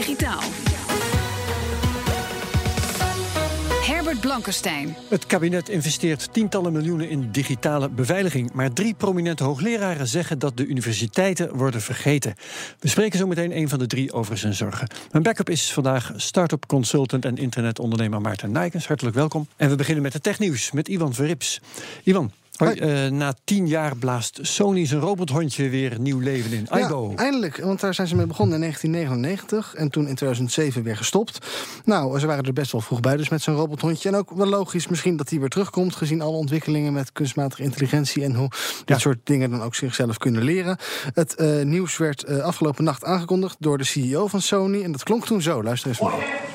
Digitaal. Herbert Blankenstein. Het kabinet investeert tientallen miljoenen in digitale beveiliging. Maar drie prominente hoogleraren zeggen dat de universiteiten worden vergeten. We spreken zo meteen een van de drie over zijn zorgen. Mijn backup is vandaag start-up consultant en internetondernemer Maarten Nijkens. Hartelijk welkom. En we beginnen met het technieuws met Ivan Verrips. Ivan, Hoi, uh, na tien jaar blaast Sony zijn robothondje weer nieuw leven in. Aibo. Ja, eindelijk, want daar zijn ze mee begonnen in 1999 en toen in 2007 weer gestopt. Nou, ze waren er best wel vroeg bij dus met zo'n robothondje. En ook wel logisch misschien dat die weer terugkomt, gezien alle ontwikkelingen met kunstmatige intelligentie en hoe dit ja. soort dingen dan ook zichzelf kunnen leren. Het uh, nieuws werd uh, afgelopen nacht aangekondigd door de CEO van Sony en dat klonk toen zo. Luister eens maar.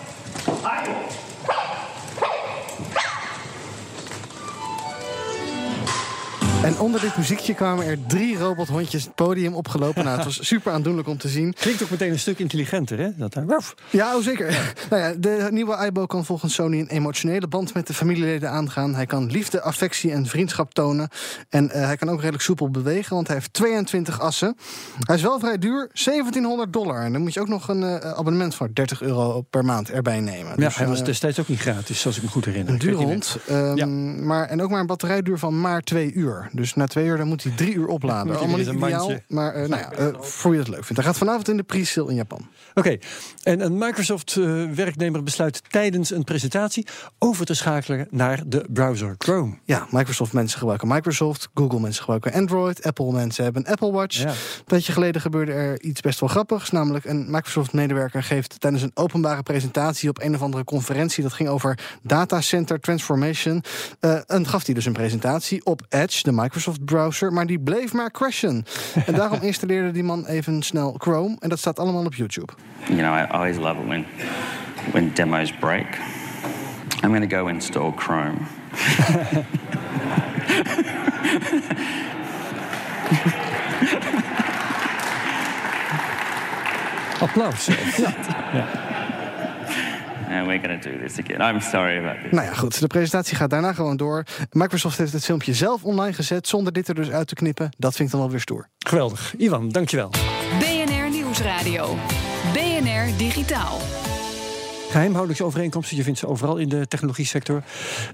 En onder dit muziekje kwamen er drie robothondjes het podium opgelopen. Nou, het was super aandoenlijk om te zien. Klinkt ook meteen een stuk intelligenter, hè? Dat daar... Ja, oh, zeker. Ja. nou ja, de nieuwe Aibo kan volgens Sony een emotionele band met de familieleden aangaan. Hij kan liefde, affectie en vriendschap tonen. En uh, hij kan ook redelijk soepel bewegen, want hij heeft 22 assen. Hij is wel vrij duur, 1700 dollar. En dan moet je ook nog een uh, abonnement van 30 euro per maand erbij nemen. Ja, dus, hij was destijds ook niet gratis, zoals ik me goed herinner. Een dure hond. Um, ja. maar, en ook maar een batterijduur van maar twee uur. Dus na twee uur dan moet hij drie uur opladen. Allemaal niet ideaal, maar uh, nou ja, uh, voor je het leuk vindt. Hij gaat vanavond in de pre-sale in Japan. Oké, okay. en een Microsoft-werknemer besluit tijdens een presentatie over te schakelen naar de browser Chrome. Ja, Microsoft-mensen gebruiken Microsoft, Google-mensen gebruiken Android, Apple-mensen hebben een Apple Watch. Ja. Een tijdje geleden gebeurde er iets best wel grappigs, namelijk een Microsoft-medewerker geeft tijdens een openbare presentatie op een of andere conferentie, dat ging over data center transformation, uh, en gaf hij dus een presentatie op Edge, de Microsoft browser, maar die bleef maar crashen. en daarom installeerde die man even snel Chrome en dat staat allemaal op YouTube. You know, I always love it when when demos break. I'm going to go install Chrome. Applaus. ja. ja. And we're going to do this again. I'm sorry about this. Nou ja, goed. De presentatie gaat daarna gewoon door. Microsoft heeft het filmpje zelf online gezet zonder dit er dus uit te knippen. Dat vind ik dan wel weer stoer. Geweldig. Ivan, dankjewel. BNR Nieuwsradio. BNR Digitaal. Geheimhoudingsovereenkomsten, je vindt ze overal in de technologie sector.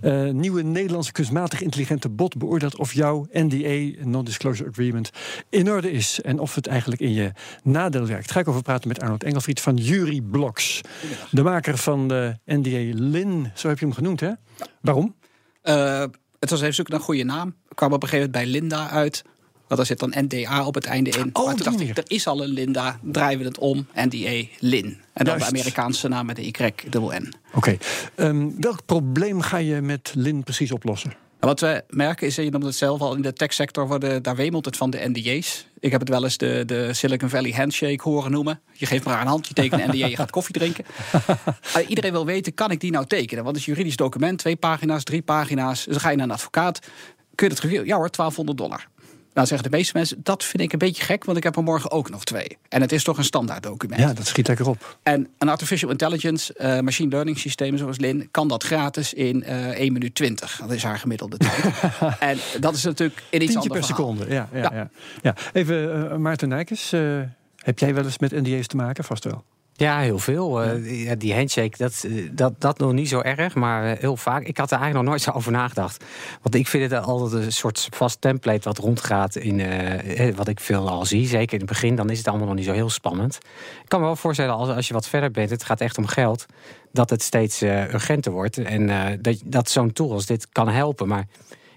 Uh, nieuwe Nederlandse kunstmatig intelligente bot beoordeelt of jouw NDA, Non-Disclosure Agreement, in orde is. En of het eigenlijk in je nadeel werkt. Daar ga ik over praten met Arnold Engelfried van Jury Blocks. De maker van de NDA Lin, zo heb je hem genoemd, hè? Waarom? Uh, het was even zoeken naar een goede naam. Ik kwam op een gegeven moment bij Linda uit. Want daar zit dan NDA op het einde in. Oh, maar toen dacht ik, er is al een Linda, draaien we het om. NDA Lin. En dan de Amerikaanse naam met de Y-N. Oké. Okay. Um, welk probleem ga je met Lin precies oplossen? Wat we merken is, je noemde het zelf al, in de techsector worden, daar wemelt het van de NDA's. Ik heb het wel eens de, de Silicon Valley handshake horen noemen. Je geeft maar een hand, je tekent een NDA, je gaat koffie drinken. uh, iedereen wil weten, kan ik die nou tekenen? Want het is een juridisch document, twee pagina's, drie pagina's. Dus dan ga je naar een advocaat. Kun je het review? Ja hoor, 1200 dollar. Nou zeggen de meeste mensen, dat vind ik een beetje gek, want ik heb er morgen ook nog twee. En het is toch een standaard document. Ja, dat schiet lekker op. En een artificial intelligence, uh, machine learning systeem zoals Lin, kan dat gratis in uh, 1 minuut 20. Dat is haar gemiddelde tijd. en dat is natuurlijk in iets Tientje per verhaal. seconde, ja. ja, ja. ja. ja. Even uh, Maarten Nijkens, uh, heb jij wel eens met NDA's te maken? Vast wel. Ja, heel veel. Uh, die handshake, dat, dat, dat nog niet zo erg, maar heel vaak. Ik had er eigenlijk nog nooit zo over nagedacht. Want ik vind het altijd een soort vast template wat rondgaat in uh, wat ik veel al zie. Zeker in het begin, dan is het allemaal nog niet zo heel spannend. Ik kan me wel voorstellen, als, als je wat verder bent, het gaat echt om geld, dat het steeds uh, urgenter wordt. En dat, dat zo'n tool als dit kan helpen. Maar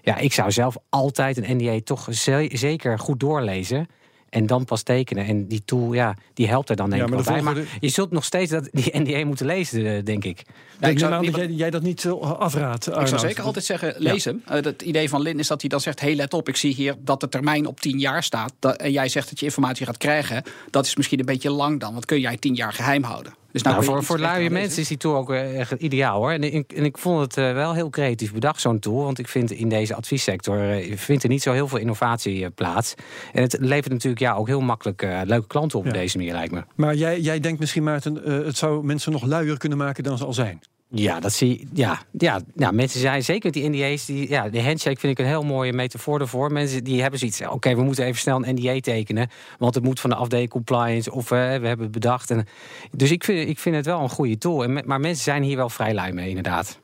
ja, ik zou zelf altijd een NDA toch zeker goed doorlezen. En dan pas tekenen. En die tool, ja, die helpt er dan denk Ja, ik wel bij. Maar je zult nog steeds dat, die NDA moeten lezen, eh, denk ik. ik zou aan niet- dat jij, jij dat niet eh, afraadt. Ik zou zeker altijd zeggen, lees hem. Eh, het idee van Lin is dat hij dan zegt... hey, let op, ik zie hier dat de termijn op 10 jaar staat. Dat, en jij zegt dat je informatie gaat krijgen. Dat is misschien een beetje lang dan. Want kun jij 10 jaar geheim houden. Dus Nou, voor voor luie mensen is die tool ook eh, echt ideaal hoor. En ik, en ik vond het eh, wel heel creatief bedacht, zo'n tool. Want ik vind in deze adviessector eh, vindt er niet zo heel veel innovatie plaats. En het levert natuurlijk ja, ook heel makkelijk leuke klanten op Ja. op deze manier, lijkt me. Maar jij, jij denkt misschien, Maarten, het zou mensen nog luier kunnen maken dan ze al zijn. Ja, dat zie ja, ja, ja, mensen zijn zeker die NDA's. Die, ja, de handshake vind ik een heel mooie metafoor ervoor. Mensen die hebben zoiets. Oké, we moeten even snel een NDA tekenen. Want het moet van de afdeling compliance. Of eh, we hebben het bedacht. En, dus ik vind, ik vind het wel een goede tool. En, maar mensen zijn hier wel vrij lui mee, inderdaad.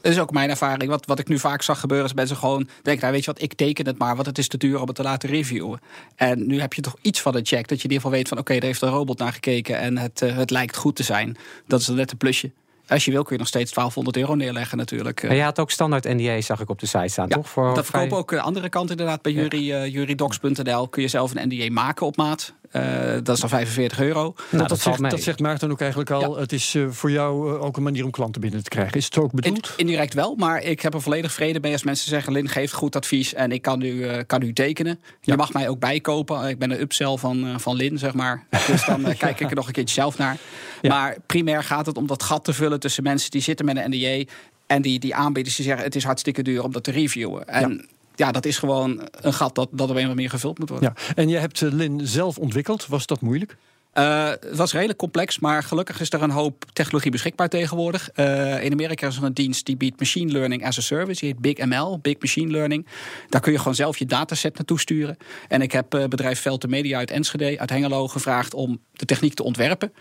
Dat is ook mijn ervaring. Wat, wat ik nu vaak zag gebeuren is mensen gewoon denken... Nou, weet je wat, ik teken het maar, want het is te duur om het te laten reviewen. En nu heb je toch iets van een check. Dat je in ieder geval weet van... oké, daar heeft een robot naar gekeken en het, eh, het lijkt goed te zijn. Dat is een net een plusje. Als je wil kun je nog steeds 1200 euro neerleggen natuurlijk. Maar je had ook standaard NDA's, zag ik op de site staan, Ja, toch? Voor dat verkopen ook de andere kant inderdaad. Bij jury, eh, jurydocs.nl kun je zelf een NDA maken op maat. Eh, dat is dan 45 euro. Nou, dat, zegt, dat zegt Maarten ook eigenlijk al. Het is eh, voor jou eh, ook een manier om klanten binnen te krijgen. Is het ook In- bedoeld? indirect wel, maar ik heb er volledig vrede mee als mensen zeggen: Lin geeft goed advies en ik kan u, kan u tekenen. Je mag mij ook bijkopen. Ik ben een upsell van, van Lin, zeg maar. Dus dan kijk ik er nog een keertje zelf naar. Maar primair gaat het om dat gat te vullen tussen mensen die zitten met een NDA en die, die aanbieders die zeggen: het is hartstikke duur om dat te reviewen. En ja, dat is gewoon een gat dat, dat op een of manier gevuld moet worden. Ja. En je hebt eh, Lin zelf ontwikkeld. Was dat moeilijk? Eh, het was redelijk complex, maar gelukkig is er een hoop technologie beschikbaar tegenwoordig. Eh, in Amerika is er een dienst die biedt machine learning as a service. Die heet Big ML, Big Machine Learning. Daar kun je gewoon zelf je dataset naartoe sturen. En ik heb eh, bedrijf Velte Media uit Enschede, uit Hengelo, gevraagd om de techniek te ontwerpen.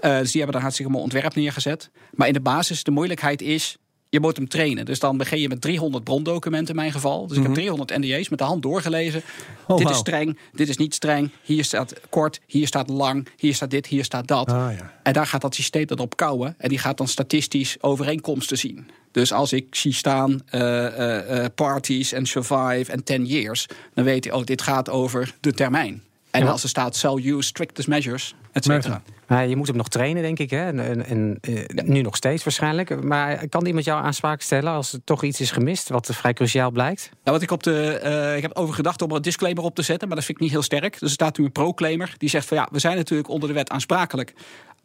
Dus die hebben daar hartstikke mooi ontwerp neergezet. Maar in de basis, de moeilijkheid is je moet hem trainen. Dus dan begin je met 300 brondocumenten in mijn geval. Dus ik heb 300 NDA's met de hand doorgelezen. Oh, dit is streng, dit is niet streng. Hier staat kort, hier staat lang, hier staat dit, hier staat dat. Ah, ja. En daar gaat dat systeem dan op kouwen. En die gaat dan statistisch overeenkomsten zien. Dus als ik zie staan eh, eh, eh, parties en survive en 10 years... dan weet hij, oh, dit gaat over de termijn. En Ja. als er staat, shall use strictest measures, et cetera. Je moet hem nog trainen, denk ik. Hè? En, en, en, eh, Nu nog steeds waarschijnlijk. Maar kan iemand jou aanspraak stellen als er toch iets is gemist... wat vrij cruciaal blijkt? Nou, wat ik op de. eh, ik heb over gedacht om er een disclaimer op te zetten, maar dat vind ik niet heel sterk. Dus er staat nu een proclaimer die zegt van ja, we zijn natuurlijk onder de wet aansprakelijk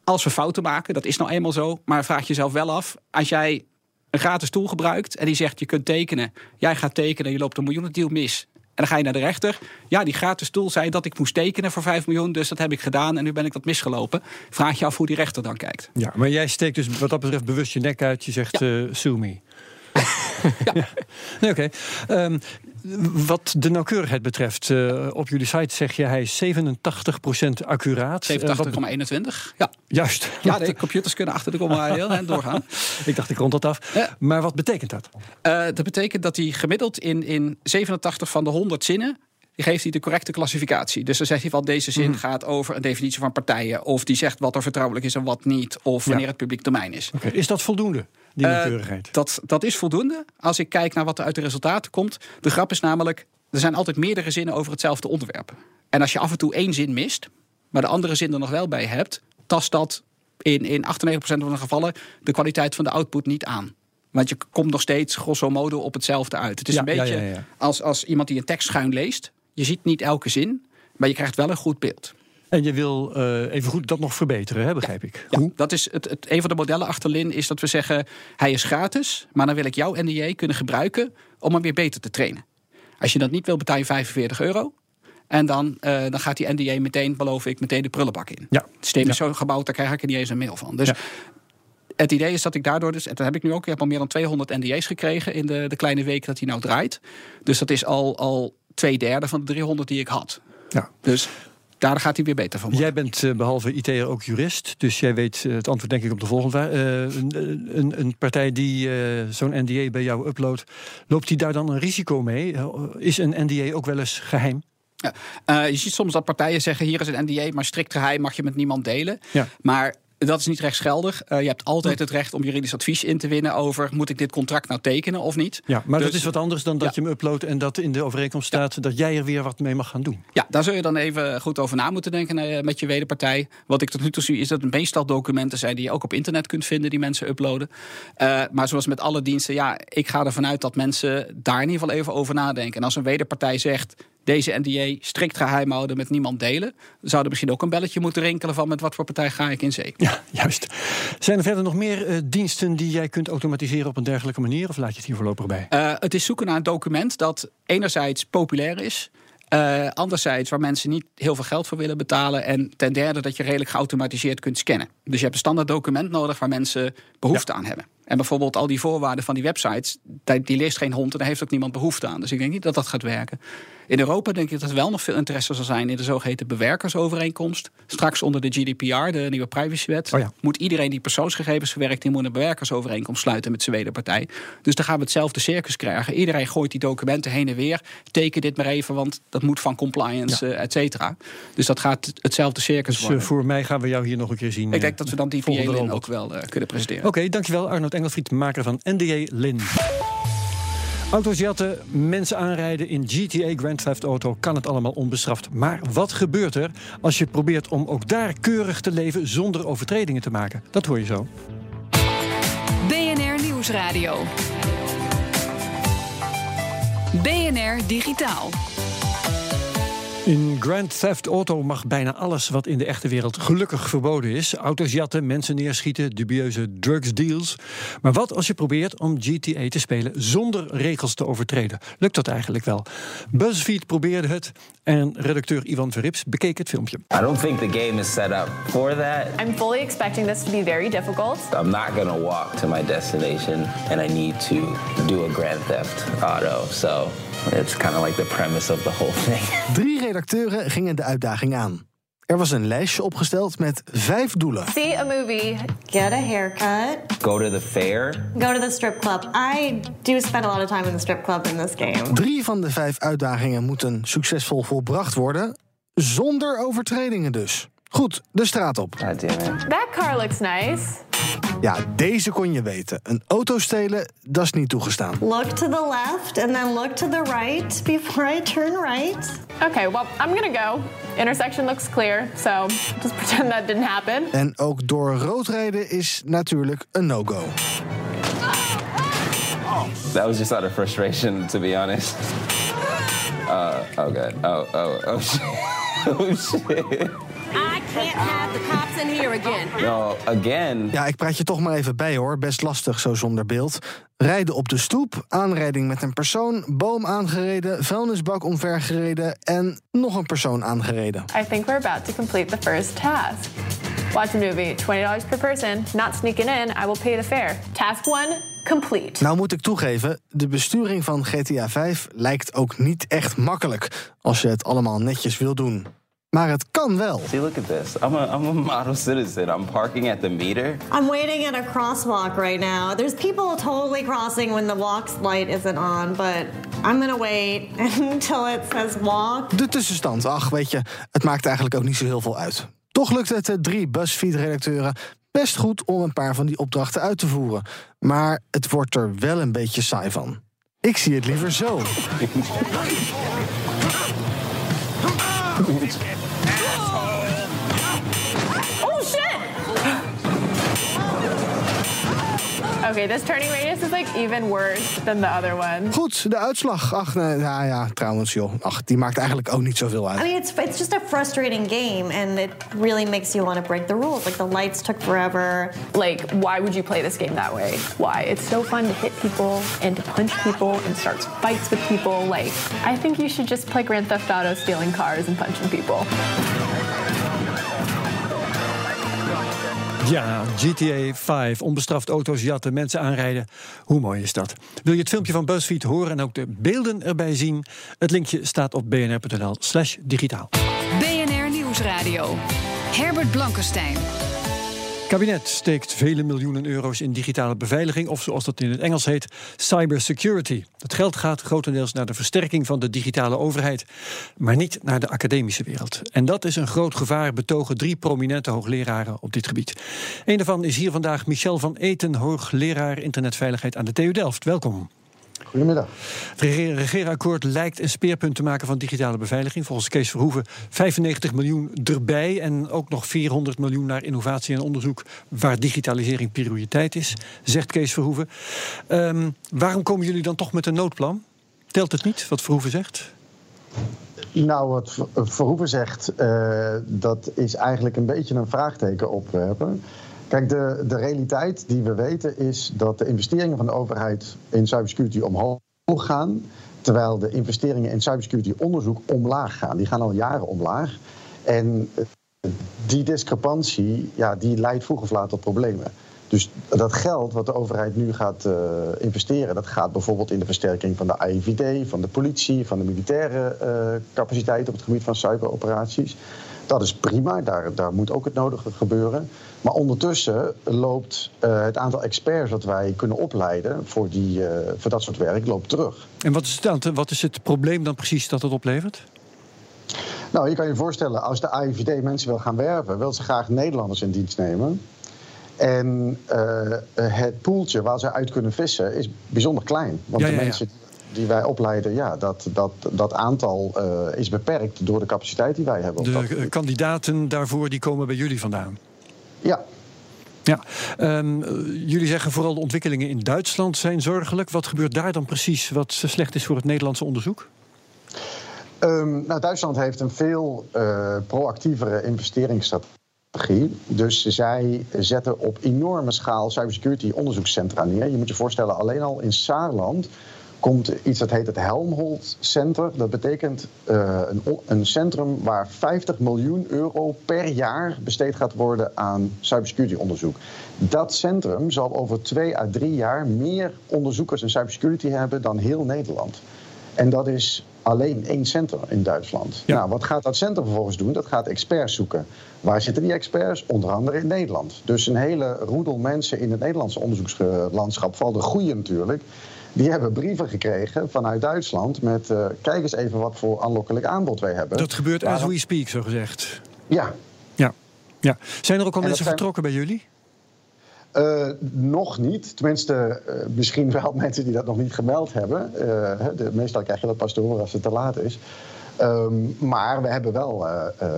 als we fouten maken. Dat is nou eenmaal zo. Maar vraag jezelf wel af, als jij een gratis tool gebruikt en die zegt je kunt tekenen, jij gaat tekenen, je loopt een miljoenendeal mis. En dan ga je naar de rechter. Ja, die gratis tool zei dat ik moest tekenen voor 5 miljoen. Dus dat heb ik gedaan en nu ben ik dat misgelopen. Vraag je af hoe die rechter dan kijkt. Ja, maar jij steekt dus wat dat betreft bewust je nek uit. Je zegt, eh sue me. ja. Nee, oké. Ehm, wat de nauwkeurigheid betreft, eh, op jullie site zeg je hij is 87% accuraat. Eh, wat be- 87,21. Ja. Juist. ja, de computers kunnen achter de komma heel eind doorgaan. Ik dacht, ik rond dat af. Ja. Maar wat betekent dat? Eh, dat betekent dat hij gemiddeld in, in 87 van de 100 zinnen. Die geeft hij de correcte klassificatie. Dus dan zegt hij van deze zin Mhm. gaat over een definitie van partijen. Of die zegt wat er vertrouwelijk is en wat niet. Of wanneer Ja. het publiek domein is. Is dat voldoende, die Eh, nauwkeurigheid? dat, dat is voldoende. Als ik kijk naar wat er uit de resultaten komt. De grap is namelijk, er zijn altijd meerdere zinnen over hetzelfde onderwerp. En als je af en toe één zin mist, maar de andere zin er nog wel bij hebt, tast dat in, in 98% van de gevallen de kwaliteit van de output niet aan. Want je komt nog steeds grosso modo op hetzelfde uit. Het is Ja, een beetje ja, ja, ja. Als, als iemand die een tekst schuin leest. Je ziet niet elke zin, maar je krijgt wel een goed beeld. En je wil eh, even goed dat nog verbeteren, hè, begrijp ik. Ja, dat is het, het, een van de modellen achter Lin is dat we zeggen: hij is gratis, maar dan wil ik jouw NDA kunnen gebruiken om hem weer beter te trainen. Als je dat niet wil, betaal je 45 euro. En dan, eh, dan gaat die NDA meteen, beloof ik, meteen de prullenbak in. Ja. Het systeem is zo gebouwd, daar krijg ik er niet eens een mail van. Dus Ja. het idee is dat ik daardoor, dus, en dat heb ik nu ook, ik heb al meer dan 200 NDA's gekregen in de, de kleine week dat hij nou draait. Dus dat is al, al twee derde van de 300 die ik had. Ja. Dus daar gaat hij weer beter van worden. Jij bent eh, behalve IT'er ook jurist, dus jij weet eh, het antwoord denk ik op de volgende vraag. Eh, een, een, een partij die eh, zo'n NDA bij jou uploadt, loopt die daar dan een risico mee? Is een NDA ook wel eens geheim? Ja. Eh, je ziet soms dat partijen zeggen: hier is een NDA, maar strikt geheim mag je met niemand delen. Ja. Maar dat is niet rechtsgeldig. Uh, je hebt altijd het recht om juridisch advies in te winnen over moet ik dit contract nou tekenen of niet. Ja, maar dus, dat is wat anders dan dat je hem uploadt en dat in de overeenkomst staat dat jij er weer wat mee mag gaan doen. Ja, daar zul je dan even goed over na moeten denken uh, met je wederpartij. Wat ik tot nu toe zie is dat het meestal documenten zijn die je ook op internet kunt vinden die mensen uploaden. Uh, maar zoals met alle diensten, ja, ik ga ervan uit dat mensen daar in ieder geval even over nadenken. En als een wederpartij zegt deze NDA strikt geheim houden, met niemand delen. Zouden misschien ook een belletje moeten rinkelen van met wat voor partij ga ik in zee. Ja, juist. Zijn er verder nog meer uh, diensten die jij kunt automatiseren op een dergelijke manier? Of laat je het hier voorlopig bij? Uh, het is zoeken naar een document dat enerzijds populair is. Uh, anderzijds waar mensen niet heel veel geld voor willen betalen. En ten derde dat je redelijk geautomatiseerd kunt scannen. Dus je hebt een standaard document nodig waar mensen behoefte ja. aan hebben. En bijvoorbeeld al die voorwaarden van die websites, die leest geen hond en daar heeft ook niemand behoefte aan. Dus ik denk niet dat dat gaat werken. In Europa denk ik dat er wel nog veel interesse zal zijn in de zogeheten bewerkersovereenkomst. Straks onder de GDPR, de nieuwe privacywet, oh ja. moet iedereen die persoonsgegevens verwerkt, die moet een bewerkersovereenkomst sluiten met zijn wederpartij. Dus dan gaan we hetzelfde circus krijgen. Iedereen gooit die documenten heen en weer. Teken dit maar even, want dat moet van compliance, ja. et cetera. Dus dat gaat hetzelfde circus dus, worden. voor mij gaan we jou hier nog een keer zien. Ik denk dat we dan die PA-lin ook wel uh, kunnen presenteren. Oké, okay, dankjewel Arnold Engelfried, maker van NDA Lin. Auto's jatten, mensen aanrijden in GTA Grand Theft Auto kan het allemaal onbestraft. Maar wat gebeurt er als je probeert om ook daar keurig te leven zonder overtredingen te maken? Dat hoor je zo. BNR Nieuwsradio. BNR Digitaal. In Grand Theft Auto mag bijna alles wat in de echte wereld gelukkig verboden is. Auto's jatten, mensen neerschieten, dubieuze drugsdeals. Maar wat als je probeert om GTA te spelen zonder regels te overtreden? Lukt dat eigenlijk wel? BuzzFeed probeerde het en redacteur Ivan Verrips bekeek het filmpje. I don't think the game is set up for that. I'm fully expecting this to be very difficult. I'm not going to walk to my destination and I need to do a Grand Theft Auto. So It's kind of like the premise of the whole thing. Drie redacteuren gingen de uitdaging aan. Er was een lijstje opgesteld met vijf doelen. See a movie, get a haircut, Go to the fair. go to the strip club. I do spend a lot of time in the strip club in this game. Drie van de vijf uitdagingen moeten succesvol volbracht worden, zonder overtredingen dus. Goed, de straat op. God damn it. That car looks nice. Ja, deze kon je weten. Een auto stelen, dat is niet toegestaan. Look to the left and then look to the right before I turn right. Okay, well, I'm gonna go. Intersection looks clear, so just pretend that didn't happen. En ook door rood rijden is natuurlijk een no-go. That was just out of frustration, to be honest. Uh, oh, God. Oh, oh, oh, shit. Oh, shit. I can't have the cops in here again. No, again. Ja, ik praat je toch maar even bij hoor. Best lastig zo zonder beeld. Rijden op de stoep, aanrijding met een persoon, boom aangereden, vuilnisbak omvergereden en nog een persoon aangereden. I think we're about to complete the first task. Watch a movie, $20 per person. Not sneaking in, I will pay the fare. Task 1, complete. Nou moet ik toegeven, de besturing van GTA 5 lijkt ook niet echt makkelijk als je het allemaal netjes wil doen. Maar het kan wel. See, look at this. I'm a, I'm a model citizen. I'm parking at the meter. I'm waiting at a crosswalk right now. There's people totally crossing when the walk light isn't on, but I'm gonna wait until it says walk. De tussenstand, ach weet je, het maakt eigenlijk ook niet zo heel veel uit. Toch lukt het de drie BuzzFeed-redacteuren best goed om een paar van die opdrachten uit te voeren. Maar het wordt er wel een beetje saai van. Ik zie het liever zo. Oh Okay, this turning radius is like even worse than the other one. Goed, de uitslag. Ach, nee, ja, ja, trouwens, joh. Ach, die maakt eigenlijk ook niet zoveel uit. I mean, it's it's just a frustrating game, and it really makes you want to break the rules. Like the lights took forever. Like, why would you play this game that way? Why? It's so fun to hit people and to punch people and start fights with people. Like, I think you should just play Grand Theft Auto, stealing cars and punching people. Ja, GTA 5, onbestraft auto's jatten, mensen aanrijden. Hoe mooi is dat? Wil je het filmpje van BuzzFeed horen en ook de beelden erbij zien? Het linkje staat op bnr.nl slash digitaal. BNR Nieuwsradio. Herbert Blankenstein. Kabinet steekt vele miljoenen euro's in digitale beveiliging, of zoals dat in het Engels heet, cybersecurity. Het geld gaat grotendeels naar de versterking van de digitale overheid, maar niet naar de academische wereld. En dat is een groot gevaar, betogen drie prominente hoogleraren op dit gebied. Een daarvan is hier vandaag Michel van Eten, hoogleraar internetveiligheid aan de TU Delft. Welkom. Goedemiddag. Het regeerakkoord lijkt een speerpunt te maken van digitale beveiliging. Volgens Kees Verhoeven 95 miljoen erbij en ook nog 400 miljoen naar innovatie en onderzoek waar digitalisering prioriteit is, zegt Kees Verhoeven. Ehm, waarom komen jullie dan toch met een noodplan? Telt het niet wat Verhoeven zegt? Nou, wat Verhoeven zegt, uh, dat is eigenlijk een beetje een vraagteken opwerpen. Kijk, de, de realiteit die we weten is dat de investeringen van de overheid in cybersecurity omhoog gaan. Terwijl de investeringen in cybersecurity onderzoek omlaag gaan. Die gaan al jaren omlaag. En die discrepantie ja, die leidt vroeg of laat tot problemen. Dus dat geld wat de overheid nu gaat uh, investeren, dat gaat bijvoorbeeld in de versterking van de AIVD, van de politie, van de militaire uh, capaciteit op het gebied van cyberoperaties. Dat is prima, daar, daar moet ook het nodige gebeuren. Maar ondertussen loopt uh, het aantal experts dat wij kunnen opleiden voor, die, uh, voor dat soort werk loopt terug. En wat is, het, wat is het probleem dan precies dat het oplevert? Nou, je kan je voorstellen, als de AIVD mensen wil gaan werven, wil ze graag Nederlanders in dienst nemen. En uh, het poeltje waar ze uit kunnen vissen is bijzonder klein. Want ja, de ja, mensen die wij opleiden, ja, dat, dat, dat aantal uh, is beperkt door de capaciteit die wij hebben. De kandidaten daarvoor die komen bij jullie vandaan? Ja. Ja, um, jullie zeggen vooral de ontwikkelingen in Duitsland zijn zorgelijk. Wat gebeurt daar dan precies wat slecht is voor het Nederlandse onderzoek? Um, nou, Duitsland heeft een veel uh, proactievere investeringsstrategie. Dus zij zetten op enorme schaal cybersecurity onderzoekscentra neer. Je moet je voorstellen, alleen al in Saarland komt iets dat heet het Helmholtz Center. Dat betekent uh, een, een, centrum waar 50 miljoen euro per jaar besteed gaat worden aan cybersecurity onderzoek. Dat centrum zal over twee à drie jaar meer onderzoekers in cybersecurity hebben dan heel Nederland. En dat is alleen één centrum in Duitsland. Ja. Nou, wat gaat dat centrum vervolgens doen? Dat gaat experts zoeken. Waar zitten die experts? Onder andere in Nederland. Dus een hele roedel mensen in het Nederlandse onderzoekslandschap, vooral de goede natuurlijk die hebben brieven gekregen vanuit Duitsland met... Uh, kijk eens even wat voor aanlokkelijk aanbod wij hebben. Dat gebeurt as we speak, zo gezegd. Ja. ja. ja. Zijn er ook al mensen zijn... vertrokken bij jullie? Uh, nog niet. Tenminste, uh, misschien wel mensen die dat nog niet gemeld hebben. Uh, de, meestal krijg je dat pas te horen als het te laat is. Um, maar we hebben wel uh, uh,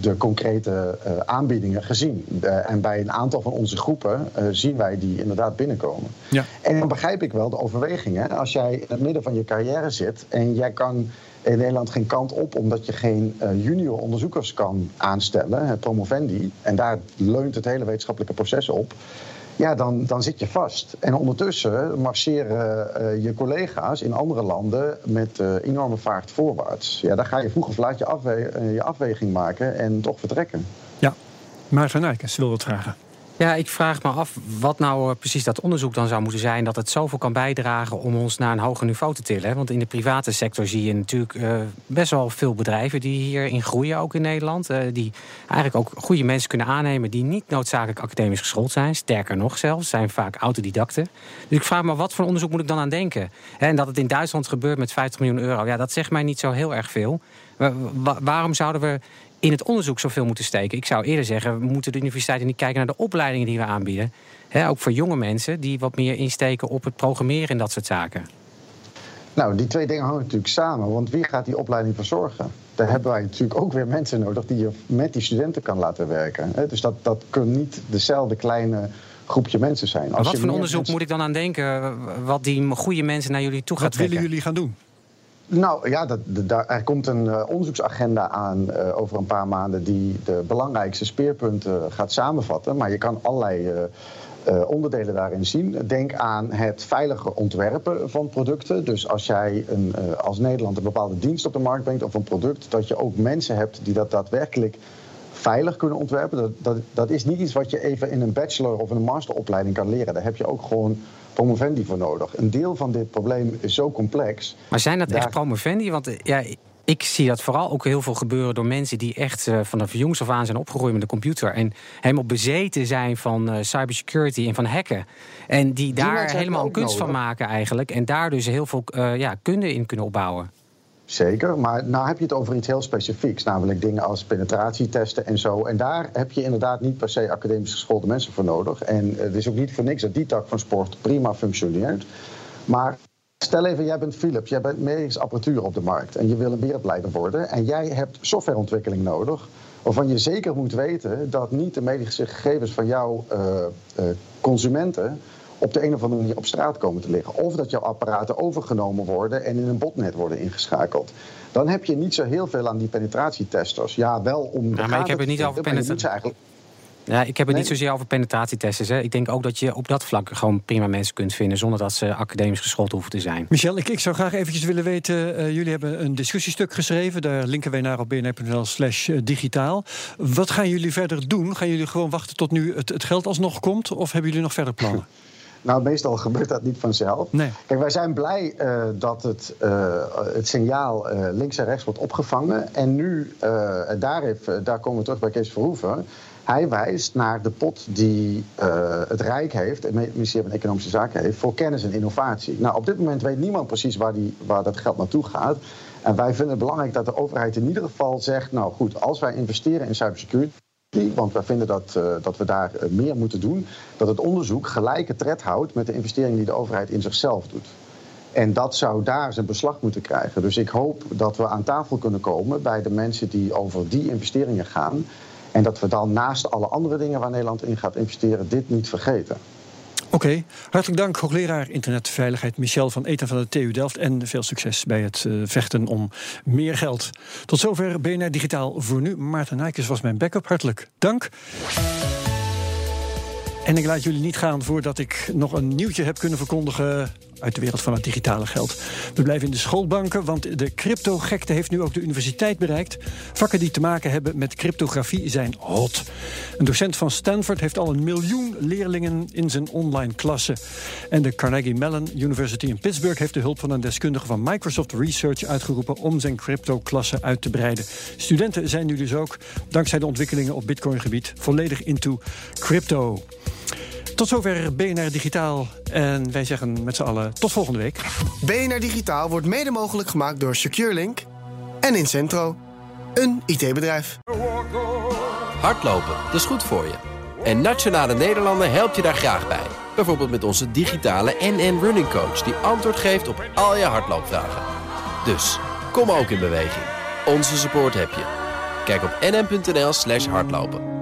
de concrete uh, aanbiedingen gezien. en bij een aantal van onze groepen zien wij die inderdaad binnenkomen. Ja. En dan begrijp ik wel de overwegingen. Als jij in het midden van je carrière zit en jij kan in Nederland geen kant op omdat je geen junior onderzoekers kan aanstellen, promovendi, en daar leunt het hele wetenschappelijke proces op ja, dan, dan zit je vast. En ondertussen marcheren uh, je collega's in andere landen met uh, enorme vaart voorwaarts. Ja, dan ga je vroeg of laat je, uh, je afweging maken en toch vertrekken. Ja, Maarten van Eyckens wil wat vragen. Ja, ik vraag me af wat nou precies dat onderzoek dan zou moeten zijn... dat het zoveel kan bijdragen om ons naar een hoger niveau te tillen. Want in de private sector zie je natuurlijk uh, best wel veel bedrijven... die hierin groeien, ook in Nederland. Uh, die eigenlijk ook goede mensen kunnen aannemen... die niet noodzakelijk academisch geschoold zijn. Sterker nog zelfs, zijn vaak autodidacten. Dus ik vraag me, wat voor onderzoek moet ik dan aan denken? En dat het in Duitsland gebeurt met 50 miljoen euro... ja, dat zegt mij niet zo heel erg veel. Waarom zouden we in het onderzoek zoveel moeten steken. Ik zou eerder zeggen, we moeten de universiteiten niet kijken naar de opleidingen die we aanbieden. ook voor jonge mensen die wat meer insteken op het programmeren en dat soort zaken. Nou, die twee dingen hangen natuurlijk samen. Want wie gaat die opleiding verzorgen? Daar hebben wij natuurlijk ook weer mensen nodig die je met die studenten kan laten werken. Dus dat, dat kan niet dezelfde kleine groepje mensen zijn. Als wat voor onderzoek moet ik dan aan denken? Wat die goede mensen naar jullie toe gaat trekken? Wat willen jullie gaan doen? Nou ja, dat, er komt een uh, onderzoeksagenda aan uh, over een paar maanden die de belangrijkste speerpunten gaat samenvatten. Maar je kan allerlei onderdelen daarin zien. Denk aan het veilige ontwerpen van producten. Dus als jij een, als Nederland een bepaalde dienst op de markt brengt of een product, dat je ook mensen hebt die dat daadwerkelijk veilig kunnen ontwerpen. Dat, dat, dat is niet iets wat je even in een bachelor of een masteropleiding kan leren. Daar heb je ook gewoon promovendi voor nodig. Een deel van dit probleem is zo complex. Maar zijn dat echt promovendi? Want ja, ik zie dat vooral ook heel veel gebeuren door mensen die echt uh, vanaf jongs af aan zijn opgegroeid met de computer. En helemaal bezeten zijn van uh, cybersecurity en van hacken. En die, die daar helemaal een kunst van maken eigenlijk. En daar dus heel veel uh, ja, kunde in kunnen opbouwen. Zeker, maar nou heb je het over iets heel specifieks, namelijk dingen als penetratietesten en zo. En daar heb je inderdaad niet per se academisch geschoolde mensen voor nodig. En het is ook niet voor niks dat die tak van sport prima functioneert. Maar Stel even, jij bent Philips, jij bent medische apparatuur op de markt en je wil een wereldleider worden en jij hebt softwareontwikkeling nodig waarvan je zeker moet weten dat niet de medische gegevens van jouw uh, uh, consumenten op de een of andere manier op straat komen te liggen. Of dat jouw apparaten overgenomen worden en in een botnet worden ingeschakeld. Dan heb je niet zo heel veel aan die penetratietesters. Ja, wel om. Ja, maar ik heb het niet over penetratie. Ja, ik heb het niet zozeer over penetratietesten. Hè. Ik denk ook dat je op dat vlak gewoon prima mensen kunt vinden... zonder dat ze academisch geschoold hoeven te zijn. Michel, ik, ik zou graag eventjes willen weten... Uh, jullie hebben een discussiestuk geschreven. Daar linken wij naar op bnr.nl slash eh, digitaal. Wat gaan jullie verder doen? Gaan jullie gewoon wachten tot nu het, het geld alsnog komt? Of hebben jullie nog verder plannen? Nou, meestal gebeurt dat niet vanzelf. Nee. Kijk, wij zijn blij uh, dat het, uh, het signaal uh, links en rechts wordt opgevangen. En nu, daar, heeft, daar komen we terug bij Kees Verhoeven. Hij wijst naar de pot die het Rijk heeft, het ministerie van Economische Zaken heeft, voor kennis en innovatie. Nou, op dit moment weet niemand precies waar, die, waar dat geld naartoe gaat. En wij vinden het belangrijk dat de overheid in ieder geval zegt: Nou goed, als wij investeren in cybersecurity want we vinden dat, uh, dat we daar uh, meer moeten doen. Dat het onderzoek gelijke tred houdt met de investeringen die de overheid in zichzelf doet. En dat zou daar zijn beslag moeten krijgen. Dus ik hoop dat we aan tafel kunnen komen bij de mensen die over die investeringen gaan. En dat we dan naast alle andere dingen waar Nederland in gaat investeren, dit niet vergeten. Oké, hartelijk dank hoogleraar internetveiligheid Michel van Eten van de TU Delft. En veel succes bij het uh, vechten om meer geld. Tot zover BNR Digitaal voor nu. Maarten Nijkes was mijn backup. Hartelijk dank. En ik laat jullie niet gaan voordat ik nog een nieuwtje heb kunnen verkondigen uit de wereld van het digitale geld. We blijven in de schoolbanken, want de crypto-gekte heeft nu ook de universiteit bereikt. Vakken die te maken hebben met cryptografie zijn hot. Een docent van Stanford heeft al een miljoen leerlingen in zijn online klasse. En de Carnegie Mellon University in Pittsburgh heeft de hulp van een deskundige van Microsoft Research uitgeroepen om zijn crypto-klasse uit te breiden. Studenten zijn nu dus ook, dankzij de ontwikkelingen op Bitcoin-gebied, volledig into crypto. Tot zover BNR Digitaal. En wij zeggen met z'n allen tot volgende week. BNR Digitaal wordt mede mogelijk gemaakt door SecureLink en Incentro, een IT-bedrijf. Hardlopen, dat is goed voor je. En Nationale Nederlanden helpt je daar graag bij. Bijvoorbeeld met onze digitale NN Running Coach... die antwoord geeft op al je hardloopvragen. Dus, kom ook in beweging. Onze support heb je. Kijk op nn.nl slash hardlopen.